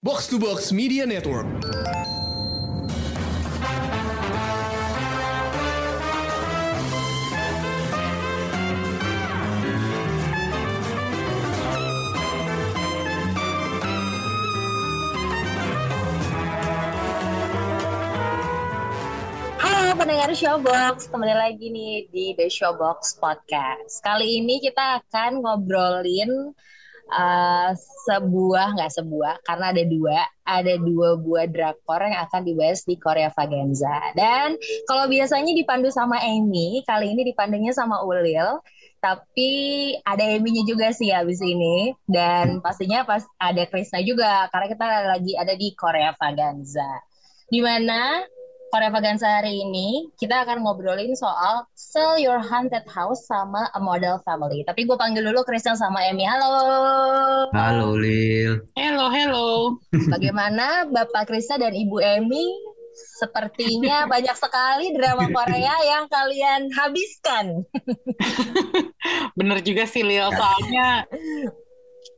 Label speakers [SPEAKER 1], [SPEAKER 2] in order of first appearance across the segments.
[SPEAKER 1] Box to Box Media Network.
[SPEAKER 2] Pendengar Showbox, kembali lagi nih di The Showbox Podcast. Kali ini kita akan ngobrolin uh, sebuah, nggak sebuah, karena ada dua, ada dua buah drakor yang akan dibahas di Korea Vaganza. Dan kalau biasanya dipandu sama Amy, kali ini dipandunya sama Ulil. Tapi ada Amy-nya juga sih habis ini. Dan pastinya pas ada Krisna juga, karena kita lagi ada di Korea Vaganza. Di mana Korea Vaganza hari ini kita akan ngobrolin soal Sell Your Haunted House sama A Model Family. Tapi gue panggil dulu Christian sama Emmy. Halo.
[SPEAKER 3] Halo Lil.
[SPEAKER 4] Hello, hello.
[SPEAKER 2] Bagaimana Bapak Krista dan Ibu Emmy? Sepertinya banyak sekali drama Korea yang kalian habiskan.
[SPEAKER 4] Bener juga sih, Lil. Soalnya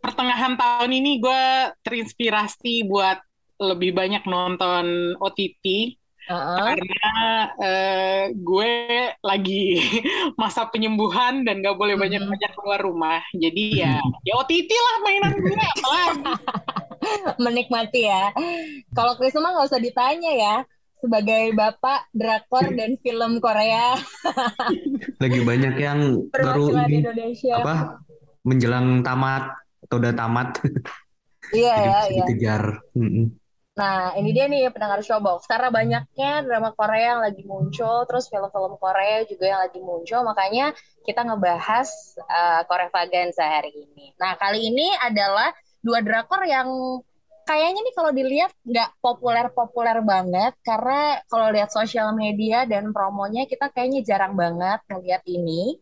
[SPEAKER 4] pertengahan tahun ini gue terinspirasi buat lebih banyak nonton OTT
[SPEAKER 2] Uh-uh.
[SPEAKER 4] karena eh, gue lagi masa penyembuhan dan gak boleh
[SPEAKER 2] Mhm.
[SPEAKER 4] banyak-banyak keluar rumah. Jadi ya, ya OTT lah mainan gue. apalagi.
[SPEAKER 2] Menikmati ya. Kalau Krista mah nggak usah ditanya ya. Sebagai bapak drakor dan film Korea
[SPEAKER 3] Lagi banyak yang baru
[SPEAKER 2] Indonesia.
[SPEAKER 3] apa menjelang tamat atau udah tamat
[SPEAKER 2] Iya
[SPEAKER 3] jadi
[SPEAKER 2] ya, iya.
[SPEAKER 3] dikejar.
[SPEAKER 2] Nah, ini dia nih pendengar Showbox. Karena banyaknya drama Korea yang lagi muncul, terus film-film Korea juga yang lagi muncul, makanya kita ngebahas uh, Korea Vaganza hari ini. Nah, kali ini adalah dua drakor yang kayaknya nih kalau dilihat nggak populer-populer banget, karena kalau lihat sosial media dan promonya kita kayaknya jarang banget ngeliat ini.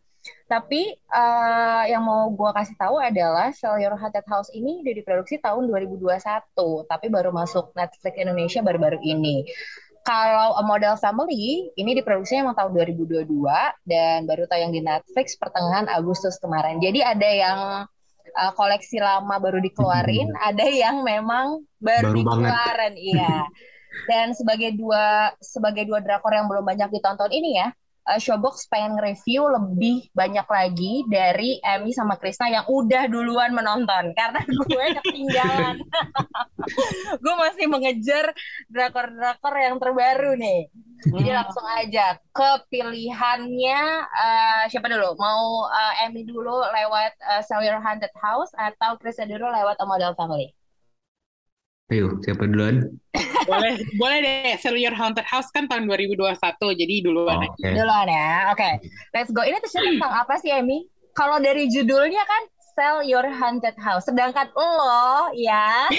[SPEAKER 2] Tapi eh, yang mau gue kasih tahu adalah Sell Your Haunted House ini udah diproduksi tahun 2021, tapi baru masuk Netflix Indonesia baru-baru ini. Kalau A Model Family ini diproduksi emang tahun 2022 dan baru tayang di Netflix pertengahan Agustus kemarin. Jadi ada yang eh, koleksi lama baru dikeluarin, ada yang memang baru,
[SPEAKER 3] Baru
[SPEAKER 2] dikeluarin, iya. Dan sebagai dua sebagai dua drakor yang belum banyak ditonton ini ya, uh, Showbox pengen review lebih banyak lagi dari Emmy sama Krisna yang udah duluan menonton karena gue ketinggalan. gue masih mengejar drakor-drakor yang terbaru nih. Jadi
[SPEAKER 4] Hmm.
[SPEAKER 2] langsung aja ke pilihannya uh, siapa dulu? Mau uh, Emmy dulu lewat uh, Sell Your Haunted House atau Krisna dulu lewat A Model Family?
[SPEAKER 3] Ayo, siapa duluan?
[SPEAKER 4] boleh, boleh deh. Sell Your Haunted House kan tahun 2021, jadi duluan aja.
[SPEAKER 3] Oke.
[SPEAKER 2] Duluan ya. Oke. Let's go. Ini tuh tentang apa sih, Emmy? Kalau dari judulnya kan Sell Your Haunted House. Sedangkan lo ya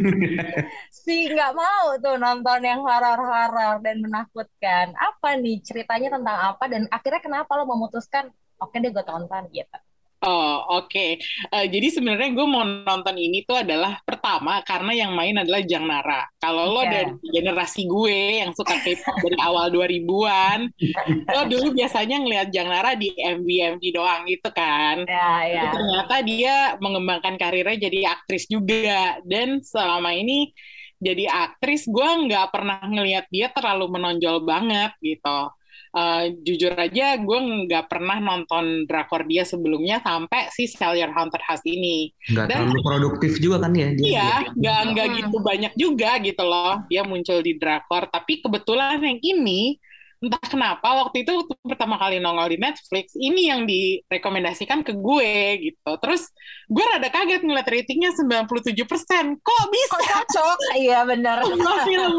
[SPEAKER 2] si nggak mau tuh nonton yang horor-horor dan menakutkan. Apa nih ceritanya tentang apa dan akhirnya kenapa lo memutuskan oke deh gue tonton gitu.
[SPEAKER 4] Oh, oke. Eh, jadi sebenarnya gue mau nonton ini tuh adalah pertama karena yang main adalah Jang Nara. Kalau lo dari generasi gue yang suka K-pop dari awal 2000-an, lo dulu biasanya ngelihat Jang Nara di MV-MV doang gitu kan.
[SPEAKER 2] Ya, ya.
[SPEAKER 4] Tapi ternyata dia mengembangkan karirnya jadi aktris juga. Dan selama ini jadi aktris, gue nggak pernah ngelihat dia terlalu menonjol banget gitu. Eh, jujur aja, gue nggak pernah nonton drakor dia sebelumnya sampai si Sell Your Haunted House ini.
[SPEAKER 3] Nggak
[SPEAKER 4] Dan-
[SPEAKER 3] terlalu produktif juga kan ya dia.
[SPEAKER 4] Iya, nggak nggak gitu banyak juga gitu loh. Dia muncul di drakor, tapi kebetulan yang ini entah kenapa waktu itu waktu pertama kali nongol di Netflix, ini yang direkomendasikan ke gue gitu. Terus gue rada kaget ngeliat ratingnya 97%. Kok bisa
[SPEAKER 2] Kok cocok? Iya benar.
[SPEAKER 4] sebuah film,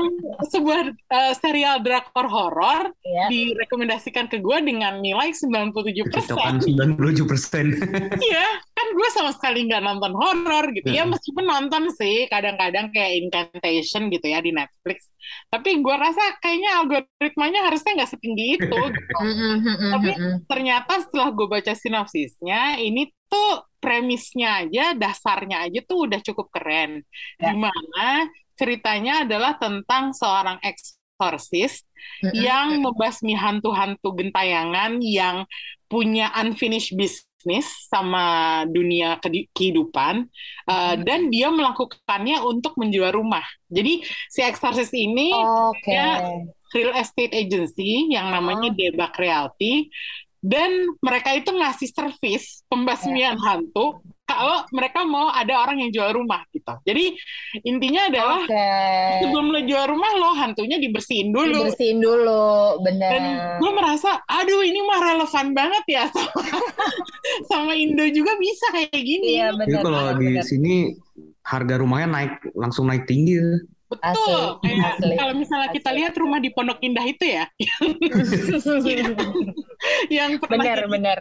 [SPEAKER 4] sebuah eh, serial drakor horor
[SPEAKER 2] Iya.
[SPEAKER 4] direkomendasikan ke gue dengan nilai 97%.
[SPEAKER 3] Kecocokan 97%.
[SPEAKER 4] Iya, kan gue sama sekali nggak nonton horor gitu ya,
[SPEAKER 3] Heeh.
[SPEAKER 4] meskipun nonton sih kadang-kadang kayak Incantation gitu ya di Netflix. Tapi gue rasa kayaknya algoritmanya harusnya nggak setinggi itu. gitu.
[SPEAKER 2] Mm-mm, mm-mm,
[SPEAKER 4] Tapi ternyata setelah gue baca sinopsisnya, ini tuh premisnya aja, dasarnya aja tuh udah cukup keren.
[SPEAKER 2] Ya.
[SPEAKER 4] Di mana ceritanya adalah tentang seorang eksorsis yang membasmi hantu-hantu gentayangan yang punya unfinished business bisnis sama dunia kehidupan uh, dan dia melakukannya untuk menjual rumah. Jadi si Exorcist ini
[SPEAKER 2] okay.
[SPEAKER 4] dia real estate agency yang namanya oh. Debak Realty dan mereka itu ngasih servis pembasmian yeah. hantu kalau mereka mau ada orang yang jual rumah gitu. Jadi intinya adalah okay. sebelum lo jual rumah lo hantunya dibersihin dulu.
[SPEAKER 2] Dibersihin dulu, benar.
[SPEAKER 4] Dan gue merasa, aduh ini mah relevan banget ya sama sama Indo juga bisa kayak gini.
[SPEAKER 3] Iya benar. Jadi kalau di bener. sini harga rumahnya naik langsung naik tinggi.
[SPEAKER 4] Betul, asli, kayak asli. kalau misalnya asli. kita lihat rumah di Pondok Indah itu ya, yang pernah
[SPEAKER 2] benar, jadi, benar.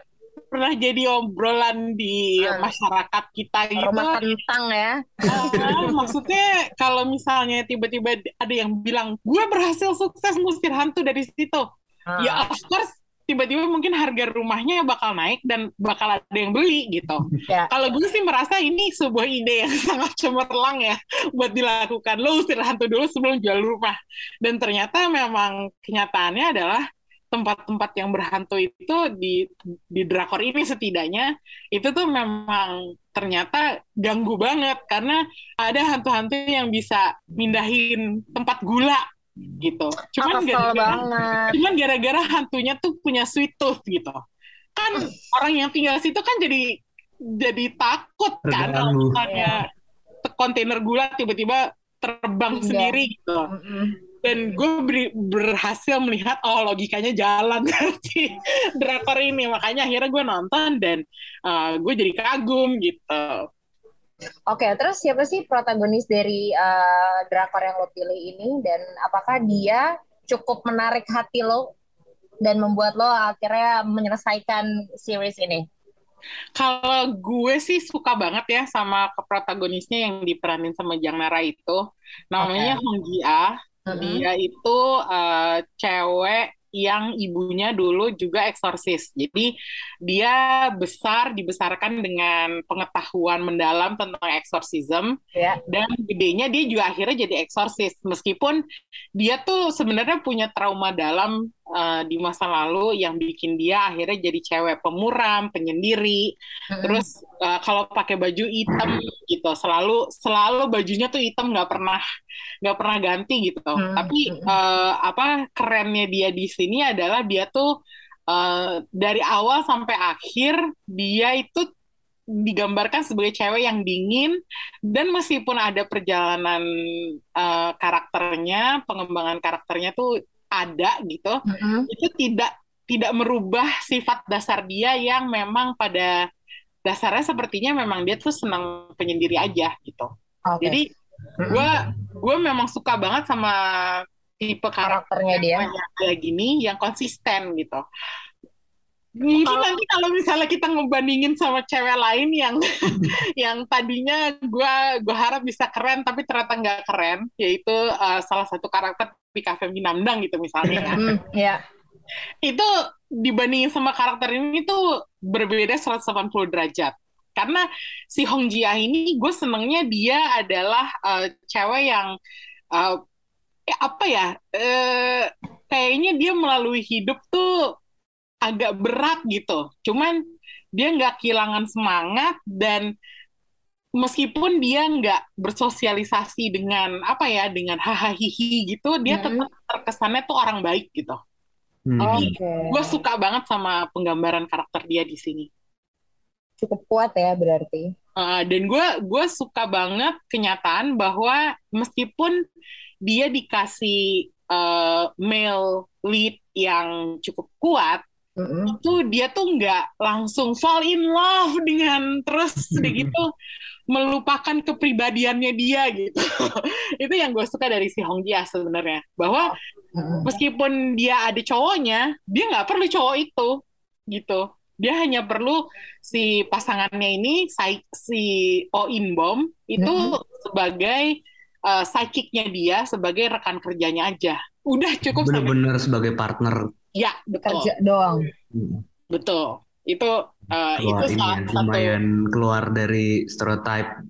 [SPEAKER 4] Pernah jadi obrolan di hmm. masyarakat kita gitu.
[SPEAKER 2] Rumah kentang ya.
[SPEAKER 4] Uh, maksudnya kalau misalnya tiba-tiba ada yang bilang, gue berhasil sukses ngusir hantu dari situ, hmm. ya of course tiba-tiba mungkin harga rumahnya bakal naik dan bakal ada yang beli gitu. Ya. Kalau gue sih merasa ini sebuah ide yang sangat cemerlang ya buat dilakukan. Lo usir hantu dulu sebelum jual rumah. Dan ternyata memang kenyataannya adalah tempat-tempat yang berhantu itu di di drakor ini setidaknya itu tuh memang ternyata ganggu banget karena ada hantu-hantu yang bisa mindahin tempat gula gitu. Cuman gara-gara cuman gara-gara hantunya tuh punya sweet tooth gitu. Kan orang yang tinggal situ kan jadi jadi takut kan kalau kontainer gula tiba-tiba terbang yeah. sendiri gitu. Mm -hmm. Dan gue berhasil melihat oh logikanya jalan si drakor ini makanya akhirnya gue nonton dan uh, gue jadi kagum gitu.
[SPEAKER 2] Oke, okay, terus siapa sih protagonis dari uh, drakor yang lo pilih ini dan apakah dia cukup menarik hati lo dan membuat lo akhirnya menyelesaikan series ini?
[SPEAKER 4] Kalau gue sih suka banget ya sama protagonisnya yang diperanin sama Jang Nara itu. Namanya okay. Hong Jia. Mm -hmm. Dia itu uh, cewek yang ibunya dulu juga eksorsis. Jadi dia besar dibesarkan dengan pengetahuan mendalam tentang eksorsisme yeah. dan gedenya dia juga akhirnya jadi eksorsis meskipun dia tuh sebenarnya punya trauma dalam uh, di masa lalu yang bikin dia akhirnya jadi cewek pemuram, penyendiri. Mm-hmm. Terus uh, kalau pakai baju hitam gitu, selalu selalu bajunya tuh hitam nggak pernah nggak pernah ganti gitu. Mm-hmm. Tapi uh, apa kerennya dia di sini adalah dia tuh uh, dari awal sampai akhir dia itu digambarkan sebagai cewek yang dingin dan meskipun ada perjalanan uh, karakternya, pengembangan karakternya tuh ada gitu mm-hmm. itu tidak tidak merubah sifat dasar dia yang memang pada dasarnya sepertinya memang dia tuh senang penyendiri aja gitu okay. jadi gue gue memang suka banget sama tipe karakternya dia kayak gini yang konsisten gitu mungkin kalau... nanti kalau misalnya kita ngebandingin sama cewek lain yang yang tadinya gue gue harap bisa keren tapi ternyata nggak keren yaitu uh, salah satu karakter Pika Feminamdang gitu misalnya kan.
[SPEAKER 2] yeah.
[SPEAKER 4] Itu dibandingin sama karakter ini tuh berbeda 180 derajat. Karena si Hong Jia ini gue senengnya dia adalah uh, cewek yang uh, eh, apa ya? Uh, kayaknya dia melalui hidup tuh agak berat gitu. Cuman dia nggak kehilangan semangat dan meskipun dia nggak bersosialisasi dengan apa ya dengan hahaha gitu dia hmm. tetap terkesannya tuh orang baik gitu hmm. okay. gue suka banget sama penggambaran karakter dia di sini
[SPEAKER 2] cukup kuat ya berarti
[SPEAKER 4] uh, dan gue gue suka banget kenyataan bahwa meskipun dia dikasih uh, male lead yang cukup kuat mm-hmm. itu dia tuh nggak langsung fall in love dengan terus gitu melupakan kepribadiannya dia gitu. itu yang gue suka dari si Hong Jia sebenarnya bahwa meskipun dia ada cowoknya, dia nggak perlu cowok itu gitu. Dia hanya perlu si pasangannya ini si, si Oh In Bom itu mm-hmm. sebagai uh, psychicnya dia sebagai rekan kerjanya aja. Udah cukup
[SPEAKER 3] benar-benar sebagai partner.
[SPEAKER 4] Ya, betul.
[SPEAKER 2] Kerja doang.
[SPEAKER 4] Betul itu uh, itu
[SPEAKER 3] ini, lumayan keluar dari stereotype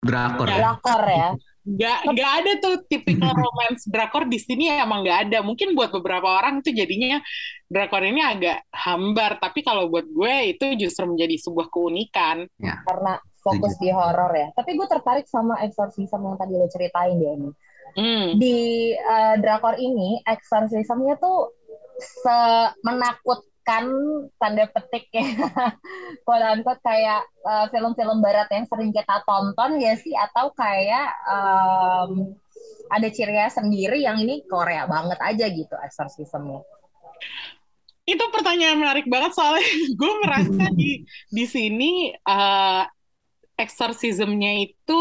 [SPEAKER 3] drakor
[SPEAKER 2] ya. Drakor ya.
[SPEAKER 4] nggak nggak ada tuh tipikal romance drakor di sini emang nggak ada mungkin buat beberapa orang tuh jadinya drakor ini agak hambar tapi kalau buat gue itu justru menjadi sebuah keunikan
[SPEAKER 3] Ya.
[SPEAKER 2] karena fokus di horor ya. Tapi gue tertarik sama exorcism yang tadi lo ceritain dia ini.
[SPEAKER 4] hmm.
[SPEAKER 2] Di eh, drakor ini exorcismnya tuh se menakutkan tanda petik ya. Quote unquote kayak eh, film-film barat yang sering kita tonton ya sih atau kayak em, ada ciri khas sendiri yang ini Korea banget aja gitu exorcismnya.
[SPEAKER 4] itu pertanyaan menarik banget soalnya gue merasa di di sini eh exorcismnya itu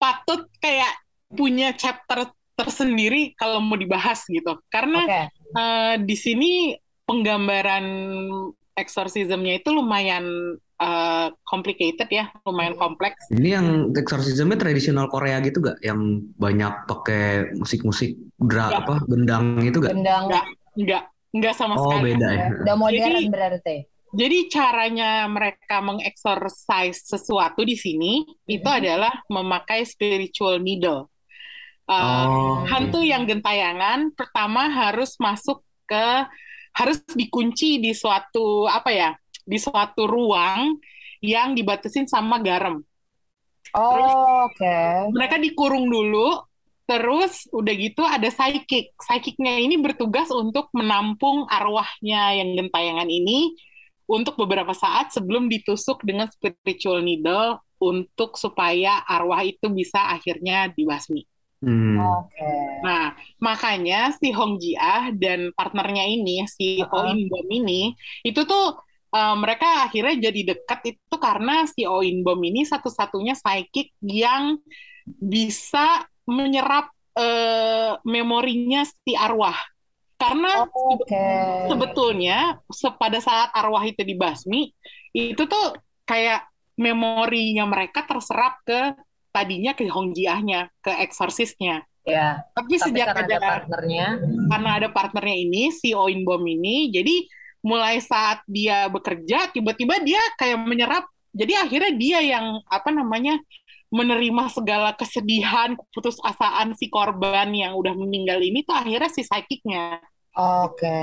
[SPEAKER 4] patut kayak punya chapter tersendiri kalau mau dibahas gitu karena
[SPEAKER 2] Oke.
[SPEAKER 4] eh, di sini penggambaran exorcismnya itu lumayan eh, complicated ya lumayan kompleks
[SPEAKER 3] Ini yang exorcismnya tradisional Korea gitu gak? Yang banyak pakai musik-musik dra
[SPEAKER 4] Nggak.
[SPEAKER 3] apa gendang itu gak?
[SPEAKER 2] Gendang
[SPEAKER 4] Nggak. nggak nggak sama
[SPEAKER 3] Oh
[SPEAKER 4] sekali
[SPEAKER 3] beda ya.
[SPEAKER 2] udah modern
[SPEAKER 4] Jadi-
[SPEAKER 2] berarti.
[SPEAKER 4] Jadi caranya mereka mengexorcise sesuatu di sini itu
[SPEAKER 2] Mhm.
[SPEAKER 4] adalah memakai spiritual needle. Uh,
[SPEAKER 3] Oh,
[SPEAKER 4] hantu yang gentayangan pertama harus masuk ke harus dikunci di suatu apa ya? Di suatu ruang yang dibatasin sama garam.
[SPEAKER 2] Oh, oke.
[SPEAKER 4] Mereka dikurung dulu, terus udah gitu ada psychic. Psychicnya ini bertugas untuk menampung arwahnya yang gentayangan ini untuk beberapa saat sebelum ditusuk dengan spiritual needle untuk supaya arwah itu bisa akhirnya dibasmi.
[SPEAKER 3] Hmm.
[SPEAKER 2] Oke.
[SPEAKER 4] Nah, makanya si Hong Ji-ah dan partnernya ini, si Oh
[SPEAKER 2] Uh-uh.
[SPEAKER 4] In Bom ini, itu tuh eh, mereka akhirnya jadi dekat itu karena si Oh In Bom ini satu-satunya psychic yang bisa menyerap eh, memorinya si arwah. Karena
[SPEAKER 2] Oke.
[SPEAKER 4] sebetulnya se- pada saat arwah itu dibasmi, itu tuh kayak memorinya mereka terserap ke tadinya ke Hong Ji-ahnya, ke eksorsisnya.
[SPEAKER 2] Ya,
[SPEAKER 4] Tapi,
[SPEAKER 2] tapi
[SPEAKER 4] sejak
[SPEAKER 2] karena ada partnernya,
[SPEAKER 4] karena ada partnernya ini si Oin Bom ini jadi mulai saat dia bekerja tiba-tiba dia kayak menyerap jadi akhirnya dia yang apa namanya menerima segala kesedihan keputusasaan si korban yang udah meninggal ini tuh akhirnya si psychicnya
[SPEAKER 2] oke.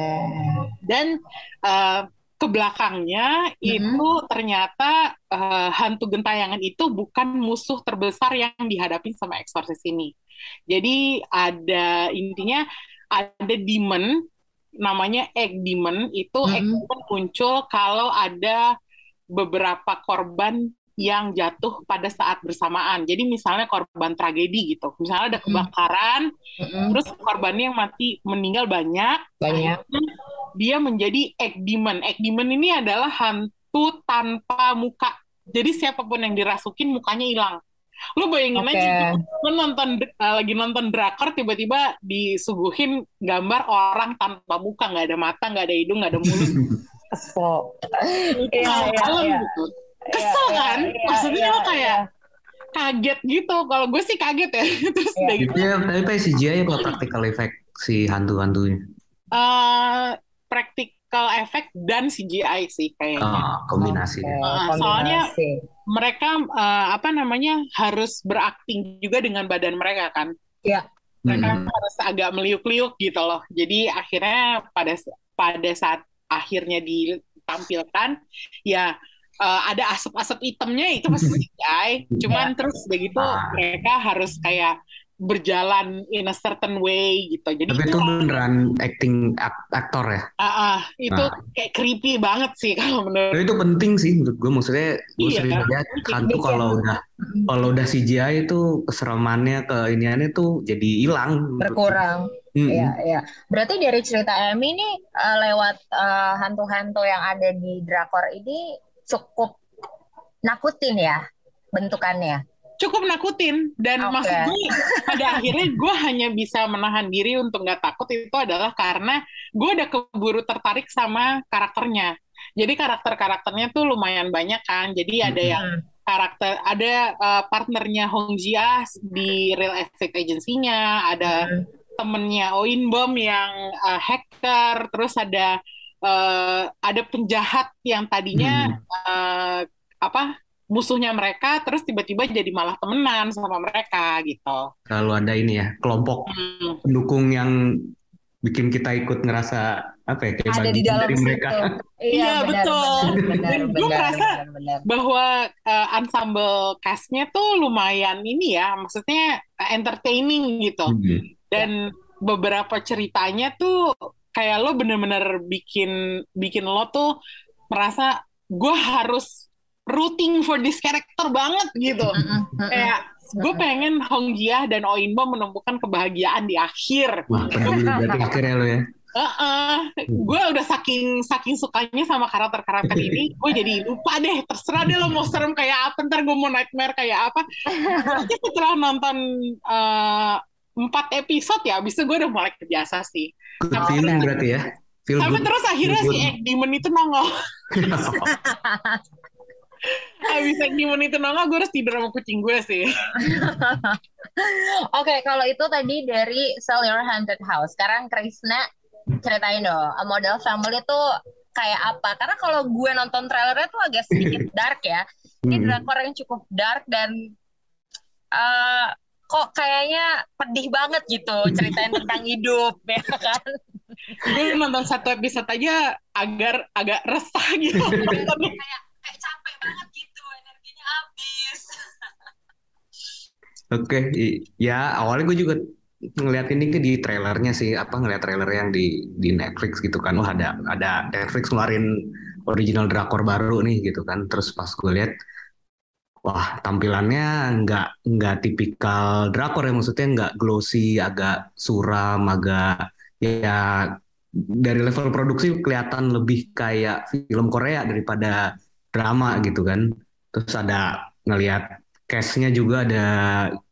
[SPEAKER 4] dan eh, ke belakangnya
[SPEAKER 2] Mhm.
[SPEAKER 4] itu ternyata eh, hantu gentayangan itu bukan musuh terbesar yang dihadapi sama eksorsis ini. Jadi ada intinya ada demon namanya egg demon itu egg
[SPEAKER 2] Mhm.
[SPEAKER 4] demon muncul kalau ada beberapa korban yang jatuh pada saat bersamaan. Jadi misalnya korban tragedi gitu. Misalnya ada
[SPEAKER 2] Mhm.
[SPEAKER 4] kebakaran,
[SPEAKER 2] Mm-mm.
[SPEAKER 4] terus korbannya yang mati meninggal banyak,
[SPEAKER 2] Banyak.
[SPEAKER 4] Dia menjadi egg demon. Egg demon ini adalah hantu tanpa muka. Jadi siapa pun yang dirasukin mukanya hilang. Lu bayangin
[SPEAKER 2] Oke.
[SPEAKER 4] aja, lu nonton uh, lagi nonton drakor tiba-tiba disuguhin gambar orang tanpa muka, nggak ada mata, nggak ada hidung, nggak ada mulut.
[SPEAKER 2] Kesel. Iya,
[SPEAKER 4] nggak
[SPEAKER 2] iya, iya.
[SPEAKER 4] gitu.
[SPEAKER 2] Iya,
[SPEAKER 4] Kesel
[SPEAKER 2] iya,
[SPEAKER 4] kan?
[SPEAKER 2] iya,
[SPEAKER 4] Maksudnya
[SPEAKER 2] iya,
[SPEAKER 4] lo kayak
[SPEAKER 2] iya.
[SPEAKER 4] kaget gitu. Kalau gue sih kaget ya. Terus
[SPEAKER 2] Iya.
[SPEAKER 4] gitu,
[SPEAKER 3] Itu ya, tapi pakai CGI apa practical effect si hantu-hantunya?
[SPEAKER 4] uh, practical effect dan CGI sih kayaknya.
[SPEAKER 3] Ah, kombinasi.
[SPEAKER 4] Ah, soalnya-
[SPEAKER 2] kombinasi.
[SPEAKER 4] mereka eh, apa namanya harus berakting juga dengan badan mereka kan mereka
[SPEAKER 3] Hmm.
[SPEAKER 4] harus agak meliuk-liuk gitu loh jadi akhirnya pada pada saat akhirnya ditampilkan ya eh, ada asap-asap hitamnya itu pasti CGI cuman terus udah gitu
[SPEAKER 3] Ah.
[SPEAKER 4] mereka harus kayak berjalan in a certain way gitu jadi
[SPEAKER 3] Tapi itu beneran acting ak- aktor ya.
[SPEAKER 4] ah, ah, itu
[SPEAKER 3] Ah.
[SPEAKER 4] kayak creepy banget sih kalau menurut
[SPEAKER 3] Tapi itu penting sih menurut gue. Maksudnya gue
[SPEAKER 4] Iya.
[SPEAKER 3] sering lihat hantu kalau udah kalau udah CGI itu keseramannya ke iniannya tuh jadi hilang.
[SPEAKER 2] berkurang.
[SPEAKER 3] Mm-mm.
[SPEAKER 2] Iya, iya. Berarti dari cerita Emmy ini eh, lewat eh, hantu-hantu yang ada di drakor ini cukup nakutin ya bentukannya.
[SPEAKER 4] Cukup nakutin dan
[SPEAKER 2] Oke.
[SPEAKER 4] maksud gue pada akhirnya gue hanya bisa menahan diri untuk nggak takut itu adalah karena gue udah keburu tertarik sama karakternya jadi karakter-karakternya tuh lumayan banyak kan jadi ada
[SPEAKER 3] Mhm.
[SPEAKER 4] yang karakter ada uh, partnernya Hong Jia di real estate agency-nya ada
[SPEAKER 2] Hmm.
[SPEAKER 4] temennya Oin Bom yang uh, hacker terus ada uh, ada penjahat yang tadinya
[SPEAKER 3] Hmm.
[SPEAKER 4] uh, apa musuhnya mereka terus tiba-tiba jadi malah temenan sama mereka gitu.
[SPEAKER 3] Kalau ada ini ya kelompok hmm. pendukung yang bikin kita ikut ngerasa apa ya kayak
[SPEAKER 2] ada di dalam
[SPEAKER 3] dari mereka.
[SPEAKER 4] Iya, iya betul. Dan gue merasa bahwa uh, ensemble castnya tuh lumayan ini ya, maksudnya entertaining gitu. Hmm. Dan beberapa ceritanya tuh kayak lo bener-bener bikin bikin lo tuh merasa gue harus rooting for this character banget gitu. kayak gue pengen Hong Jia dan Oinbo menemukan kebahagiaan di akhir.
[SPEAKER 3] Wah, berarti akhirnya lo ya.
[SPEAKER 4] Uh -uh. gue udah saking saking sukanya sama karakter karakter ini, gue jadi lupa deh. Terserah deh lo mau serem kayak apa, ntar gue mau nightmare kayak apa. Tapi setelah nonton uh, empat episode ya, abis itu gue udah mulai kebiasa sih.
[SPEAKER 3] Good feeling berarti ya.
[SPEAKER 4] Feel Sampai good. terus akhirnya si Egg Demon itu nongol. Abis Demon itu nongol, gue harus tidur sama kucing gue sih.
[SPEAKER 2] Oke, okay, kalau itu tadi dari Sell Your Haunted House. Sekarang Krisna ceritain dong, model family itu kayak apa? Karena kalau gue nonton trailernya tuh agak sedikit dark ya. Ini hmm. drakor yang cukup dark dan uh, kok kayaknya pedih banget gitu ceritain tentang hidup ya kan
[SPEAKER 4] gue nonton satu episode aja agar agak resah gitu kayak
[SPEAKER 2] banget gitu energinya habis
[SPEAKER 3] oke okay. ya awalnya gue juga ngeliat ini ke di trailernya sih apa ngeliat trailer yang di di Netflix gitu kan wah ada ada Netflix ngeluarin original drakor baru nih gitu kan terus pas gue lihat wah tampilannya nggak nggak tipikal drakor ya maksudnya nggak glossy agak suram agak ya dari level produksi kelihatan lebih kayak film Korea daripada drama gitu kan. Terus ada ngelihat castnya juga ada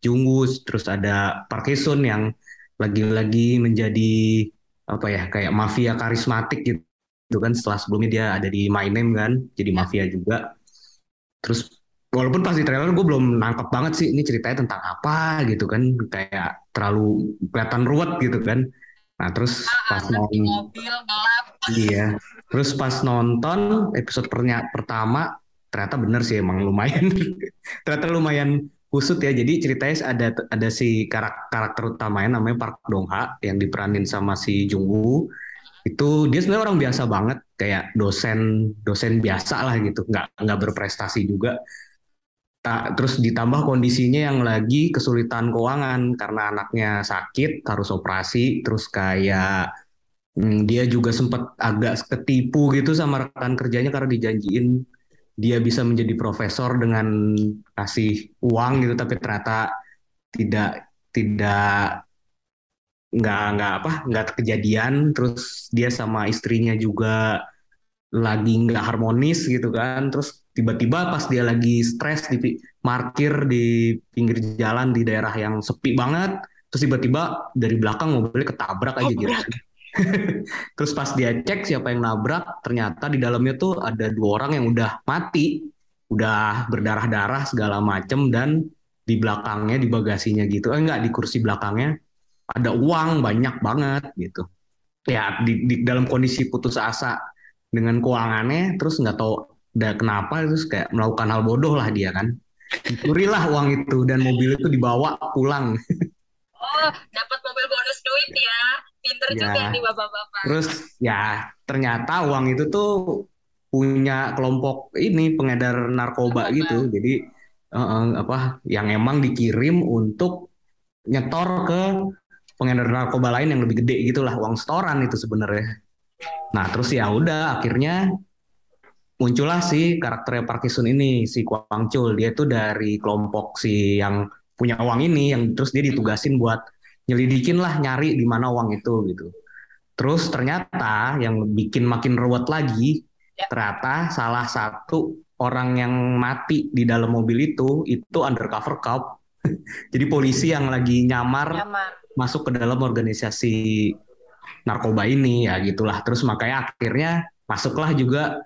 [SPEAKER 3] Jungwoo terus ada Park Hae Sun yang lagi-lagi menjadi apa ya kayak mafia karismatik gitu kan. Setelah sebelumnya dia ada di My Name kan jadi ya. mafia juga. Terus walaupun pas di trailer gue belum nangkep banget sih ini ceritanya tentang apa gitu kan. Kayak terlalu kelihatan ruwet gitu kan. Nah terus ah, pas nonton iya terus pas nonton episode pernya pertama ternyata bener sih emang lumayan ternyata lumayan kusut ya. Jadi ceritanya ada ada si karakter, karakter utamanya namanya Park Dong Ha yang diperanin sama si Jung Woo itu dia sebenarnya orang biasa banget kayak dosen dosen biasa lah gitu. Nggak nggak berprestasi juga. Terus ditambah kondisinya yang lagi kesulitan keuangan karena anaknya sakit harus operasi terus kayak hmm, dia juga sempat agak ketipu gitu sama rekan kerjanya karena dijanjiin dia bisa menjadi profesor dengan kasih uang gitu tapi ternyata tidak tidak nggak nggak apa nggak kejadian. Terus dia sama istrinya juga lagi nggak harmonis gitu kan. Terus tiba-tiba pas dia lagi stres di parkir di pinggir jalan di daerah yang sepi banget terus tiba-tiba dari belakang mobilnya ketabrak aja gitu terus pas dia cek siapa yang nabrak ternyata di dalamnya tuh ada dua orang yang udah mati. Udah berdarah-darah segala macem dan di belakangnya di bagasinya gitu. Eh enggak di kursi belakangnya ada uang banyak banget gitu. Ya di, di dalam kondisi putus asa dengan keuangannya terus nggak tahu udah kenapa terus kayak melakukan hal bodoh lah dia kan. Dicurilah uang itu dan mobil itu dibawa pulang.
[SPEAKER 2] Oh dapat mobil bonus duit ya pinter ya. juga nih bapak-bapak
[SPEAKER 3] terus ya ternyata uang itu tuh punya kelompok ini pengedar narkoba Narkoba. gitu jadi uh, apa yang emang dikirim untuk nyetor ke pengedar narkoba lain yang lebih gede gitulah uang setoran itu sebenarnya nah terus ya udah akhirnya muncullah si karakter Parkinson ini si Kwang Chul dia tuh dari kelompok si yang punya uang ini yang terus dia ditugasin buat nyelidikin lah nyari di mana uang itu gitu. Terus ternyata yang bikin makin ruwet lagi ya. ternyata salah satu orang yang mati di dalam mobil itu itu undercover cop. Jadi polisi yang lagi nyamar, nyamar. masuk ke dalam organisasi narkoba ini ya gitulah. Terus makanya akhirnya masuklah juga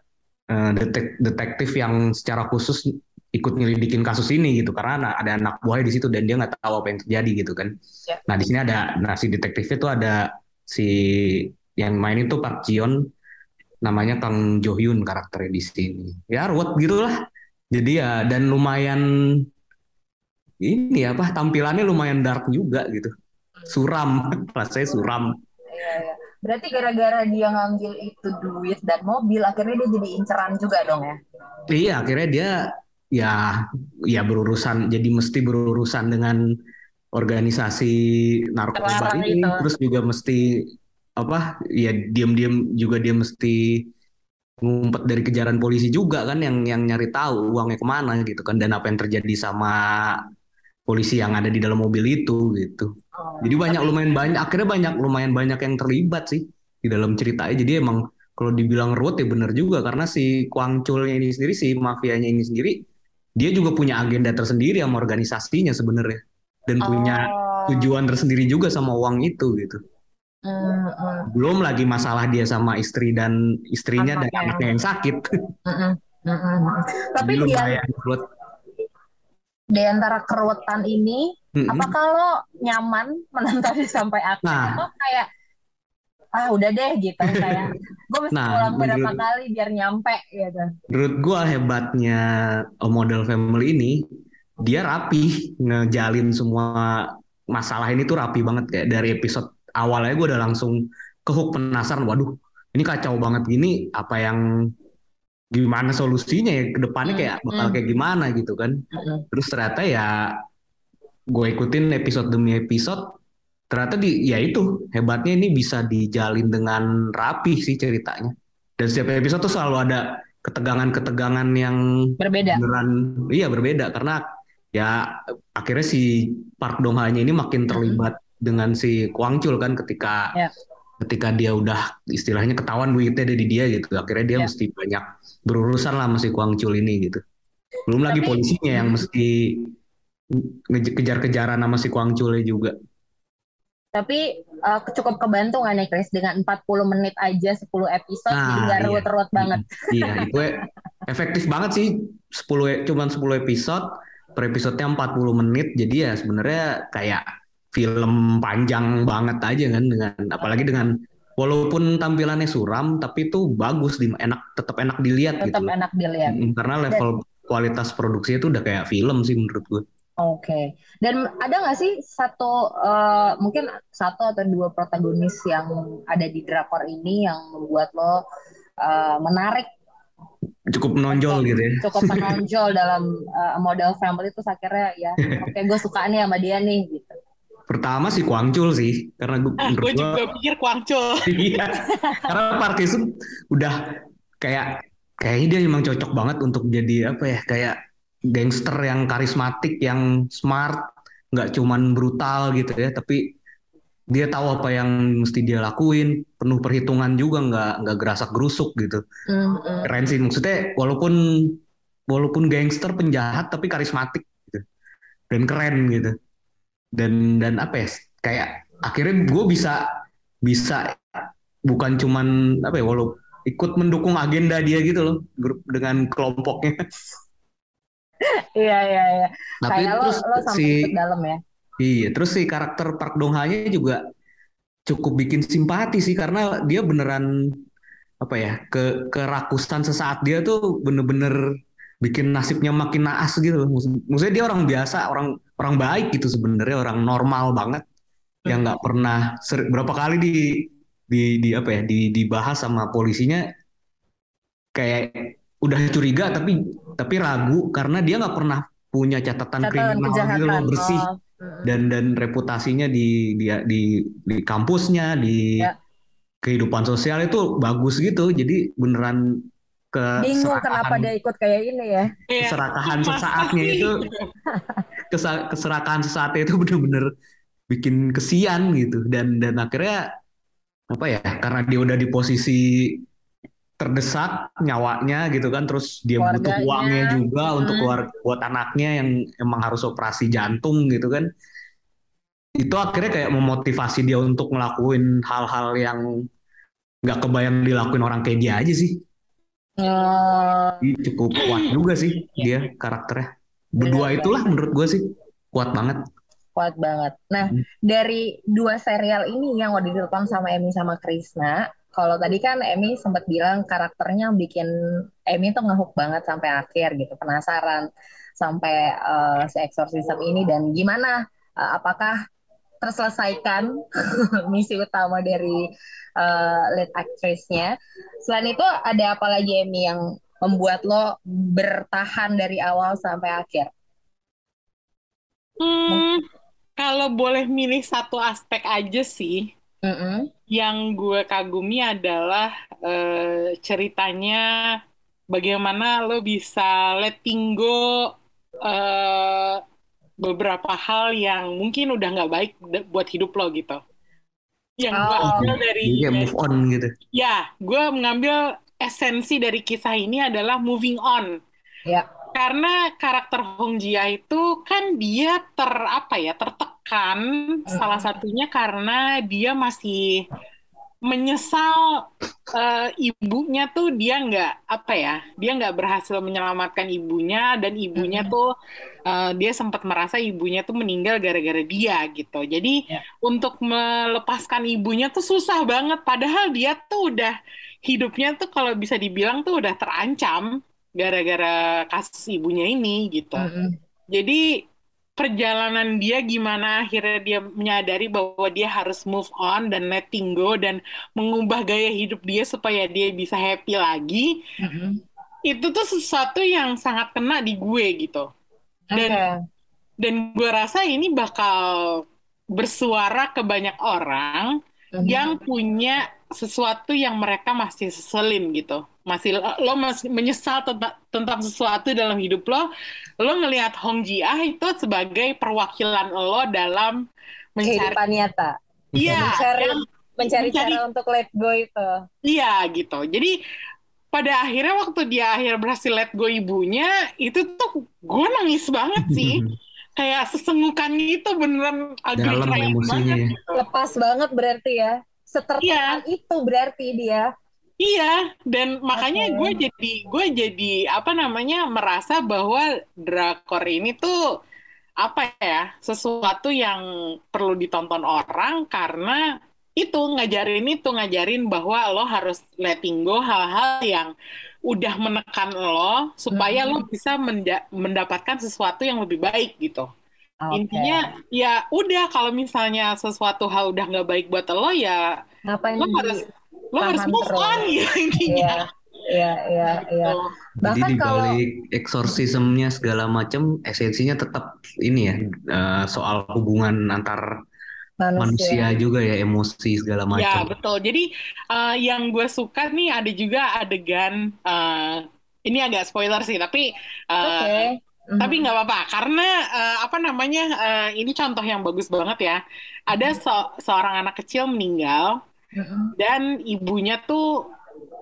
[SPEAKER 3] Eh, detek, detektif yang secara khusus ikut nyelidikin kasus ini gitu karena ada anak buahnya di situ dan dia nggak tahu apa yang terjadi gitu kan. Ya. Nah di sini ada nah si detektif itu ada si yang main itu Park Jion namanya Kang Jo Hyun karakternya di sini. Ya ruwet gitulah. Jadi ya dan lumayan ini apa tampilannya lumayan dark juga gitu. Suram, rasanya suram.
[SPEAKER 2] Iya, iya. Berarti gara-gara dia ngambil itu duit dan mobil, akhirnya dia jadi inceran juga dong ya?
[SPEAKER 3] Iya, akhirnya dia ya ya berurusan. Jadi mesti berurusan dengan organisasi narkoba
[SPEAKER 2] Terlarang
[SPEAKER 3] ini.
[SPEAKER 2] itu.
[SPEAKER 3] terus juga mesti apa ya diam-diam juga dia mesti ngumpet dari kejaran polisi juga kan yang yang nyari tahu uangnya ke mana gitu kan dan apa yang terjadi sama polisi yang ada di dalam mobil itu gitu.
[SPEAKER 2] Oh,
[SPEAKER 3] jadi banyak
[SPEAKER 2] tapi-
[SPEAKER 3] lumayan banyak akhirnya banyak lumayan banyak yang terlibat sih di dalam ceritanya. Jadi emang kalau dibilang ruwet ya bener juga karena si Kuangculnya ini sendiri si mafianya ini sendiri dia juga punya agenda tersendiri sama organisasinya sebenarnya dan punya
[SPEAKER 2] Oh.
[SPEAKER 3] tujuan tersendiri juga sama uang itu gitu
[SPEAKER 2] Hmm, hmm,
[SPEAKER 3] belum lagi masalah dia sama istri dan istrinya dan
[SPEAKER 2] Anaknya.
[SPEAKER 3] anaknya yang sakit
[SPEAKER 2] hmm, hmm, hmm, hmm. Tapi
[SPEAKER 3] Jadi
[SPEAKER 2] di, antara keruwetan ini,
[SPEAKER 3] Mm-mm.
[SPEAKER 2] apakah lo nyaman menontonnya sampai akhir?
[SPEAKER 3] Nah.
[SPEAKER 2] Atau kayak, ah udah deh gitu, kayak gue mesti
[SPEAKER 3] Nah,
[SPEAKER 2] ulang berapa
[SPEAKER 3] menurut-
[SPEAKER 2] kali biar nyampe gitu.
[SPEAKER 3] menurut gua hebatnya A Model Family ini dia rapi ngejalin semua masalah ini tuh rapi banget kayak dari episode awalnya gua udah langsung ke hook penasaran waduh ini kacau banget gini apa yang gimana solusinya ya ke depannya kayak
[SPEAKER 2] Hmm,
[SPEAKER 3] bakal
[SPEAKER 2] hmm.
[SPEAKER 3] kayak gimana gitu kan
[SPEAKER 2] Mm-mm.
[SPEAKER 3] terus ternyata ya gue ikutin episode demi episode ternyata di ya itu hebatnya ini bisa dijalin dengan rapi sih ceritanya. Dan setiap episode tuh selalu ada ketegangan-ketegangan yang
[SPEAKER 2] Berbeda.
[SPEAKER 3] beneran iya berbeda. Karena ya akhirnya si Park Dong Ha-nya ini makin terlibat dengan si Kwang Chul kan ketika
[SPEAKER 2] Ya.
[SPEAKER 3] ketika dia udah istilahnya ketahuan duitnya ada di dia gitu. Akhirnya dia
[SPEAKER 2] Ya.
[SPEAKER 3] mesti banyak berurusan lah sama si Kwang Chul ini gitu. Belum lagi
[SPEAKER 2] Tapi-
[SPEAKER 3] polisinya yang mesti kejar-kejaran sama si Kwang Chul juga
[SPEAKER 2] Tapi eh, cukup kebantu nggak nih Chris dengan 40 menit aja 10 episode
[SPEAKER 3] Nah,
[SPEAKER 2] jadi nggak
[SPEAKER 3] iya.
[SPEAKER 2] ruwet-ruwet banget.
[SPEAKER 3] iya itu e- efektif banget sih 10 e- cuman 10 episode per episodenya 40 menit jadi ya sebenarnya kayak film panjang banget aja kan dengan apalagi dengan walaupun tampilannya suram tapi itu bagus di enak tetap enak dilihat
[SPEAKER 2] Tetap
[SPEAKER 3] gitu
[SPEAKER 2] enak dilihat.
[SPEAKER 3] Karena level kualitas produksinya itu udah kayak film sih menurut gue
[SPEAKER 2] Oke. Dan ada nggak sih satu eh, mungkin satu atau dua protagonis yang ada di drakor ini yang membuat lo eh, menarik
[SPEAKER 3] cukup menonjol gitu ya
[SPEAKER 2] cukup menonjol dalam eh, model family itu akhirnya ya oke gue suka nih sama dia nih gitu.
[SPEAKER 3] pertama si Kwang Chul sih karena gue
[SPEAKER 4] Ah,
[SPEAKER 3] menurut
[SPEAKER 4] gue
[SPEAKER 3] gue
[SPEAKER 4] juga pikir Kwangcul.
[SPEAKER 3] Iya. Karena Park udah kayak kayaknya dia memang cocok banget untuk jadi apa ya kayak gangster yang karismatik, yang smart, nggak cuman brutal gitu ya, tapi dia tahu apa yang mesti dia lakuin, penuh perhitungan juga, nggak nggak gerasak gerusuk gitu.
[SPEAKER 2] Hmm, hmm.
[SPEAKER 3] Keren sih maksudnya walaupun walaupun gangster penjahat tapi karismatik gitu. Dan keren gitu. Dan dan apa ya kayak akhirnya gue bisa bisa bukan cuman apa ya walau ikut mendukung agenda dia gitu loh grup dengan kelompoknya.
[SPEAKER 2] Iya iya iya.
[SPEAKER 3] Tapi
[SPEAKER 2] Kayak lo
[SPEAKER 3] terus
[SPEAKER 2] lo sampai
[SPEAKER 3] si
[SPEAKER 2] dalam ya.
[SPEAKER 3] iya terus si karakter Park Dong Ha-nya juga cukup bikin simpati sih karena dia beneran apa ya ke kerakusan sesaat dia tuh bener-bener bikin nasibnya makin naas gitu loh. Maksudnya dia orang biasa, orang orang baik gitu sebenarnya, orang normal banget yang nggak pernah ser- berapa kali di di di apa ya di dibahas sama polisinya kayak udah curiga tapi tapi ragu karena dia nggak pernah punya catatan,
[SPEAKER 2] Catatan
[SPEAKER 3] kriminal gitu loh bersih
[SPEAKER 2] Oh,
[SPEAKER 3] dan dan reputasinya di di di, di kampusnya di
[SPEAKER 2] Ya.
[SPEAKER 3] kehidupan sosial itu bagus gitu. Jadi beneran ke
[SPEAKER 2] Bingung kenapa dia ikut kayak ini ya.
[SPEAKER 4] Iya.
[SPEAKER 3] keserakahan sesaatnya itu. Kesa- keserakahan sesaatnya itu bener-bener bikin kesian gitu. Dan dan akhirnya apa ya karena dia udah di posisi terdesak nyawanya gitu kan terus dia butuh
[SPEAKER 2] Keluarganya.
[SPEAKER 3] uangnya juga untuk
[SPEAKER 2] Hmm.
[SPEAKER 3] keluar buat anaknya yang emang harus operasi jantung gitu kan itu akhirnya kayak memotivasi dia untuk ngelakuin hal-hal yang nggak kebayang dilakuin orang kayak dia aja sih Ih, cukup kuat juga sih dia karakternya. Berdua
[SPEAKER 2] Benar
[SPEAKER 3] itulah menurut gue sih kuat banget.
[SPEAKER 2] kuat banget. Nah,
[SPEAKER 3] Hmm.
[SPEAKER 2] dari dua serial ini yang udah ditonton sama Emi sama Krisna, kalau tadi kan Emmy sempat bilang karakternya bikin Emmy tuh ngehook banget sampai akhir gitu, penasaran sampai uh, si eksorsisme ini dan gimana uh, apakah terselesaikan misi utama dari uh, lead actress-nya. Selain itu ada apa lagi Emmy yang membuat lo bertahan dari awal sampai akhir?
[SPEAKER 4] Hmm, kalau boleh milih satu aspek aja sih, mm -hmm. yang gue kagumi adalah uh, ceritanya bagaimana lo bisa letting go uh, beberapa hal yang mungkin udah nggak baik buat hidup lo gitu. Yang oh. gue ambil dari,
[SPEAKER 3] ya, move on gitu.
[SPEAKER 4] Ya, gue mengambil esensi dari kisah ini adalah moving on. Ya. Karena karakter Hong Jia itu kan dia ter apa ya tertekan uh. salah satunya karena dia masih menyesal uh, ibunya tuh dia nggak apa ya dia nggak berhasil menyelamatkan ibunya dan ibunya hmm. tuh uh, dia sempat merasa ibunya tuh meninggal gara-gara dia gitu jadi yeah. untuk melepaskan ibunya tuh susah banget padahal dia tuh udah hidupnya tuh kalau bisa dibilang tuh udah terancam gara-gara kasus ibunya ini gitu hmm. jadi perjalanan dia gimana akhirnya dia menyadari bahwa dia harus move on dan letting go dan mengubah gaya hidup dia supaya dia bisa happy lagi mm-hmm. itu tuh sesuatu yang sangat kena di gue gitu dan okay. dan gue rasa ini bakal bersuara ke banyak orang mm-hmm. yang punya sesuatu yang mereka masih seselin gitu. Masih lo masih menyesal tentang tentang sesuatu dalam hidup lo lo ngelihat Hong Ji Ah itu sebagai perwakilan lo dalam
[SPEAKER 2] mencari kehidupan nyata.
[SPEAKER 4] Iya
[SPEAKER 2] mencari, yang, mencari mencari cara untuk let go itu.
[SPEAKER 4] Iya gitu. Jadi pada akhirnya waktu dia akhir berhasil let go ibunya itu tuh gue nangis banget sih. Kayak sesengukan itu beneran
[SPEAKER 3] agak banget
[SPEAKER 2] gitu. lepas banget berarti ya setertekan iya. itu berarti dia
[SPEAKER 4] Iya, dan makanya okay. gue jadi gue jadi apa namanya merasa bahwa drakor ini tuh apa ya sesuatu yang perlu ditonton orang karena itu ngajarin itu ngajarin bahwa lo harus letting go hal-hal yang udah menekan lo supaya hmm. lo bisa menda mendapatkan sesuatu yang lebih baik gitu. Okay. Intinya ya udah kalau misalnya sesuatu hal udah nggak baik buat lo ya
[SPEAKER 2] Ngapain
[SPEAKER 4] lo harus lo harus move on ya intinya
[SPEAKER 2] Iya, iya, iya. Gitu.
[SPEAKER 3] Bahkan Jadi di balik kalau eksorsismnya segala macam, esensinya tetap ini ya uh, soal hubungan antar manusia. manusia juga ya, emosi segala ya, macam.
[SPEAKER 4] Ya betul. Jadi uh, yang gue suka nih ada juga adegan uh, ini agak spoiler sih, tapi uh, okay. Tapi nggak apa-apa karena uh, apa namanya uh, ini contoh yang bagus banget ya. Ada se seorang anak kecil meninggal dan ibunya tuh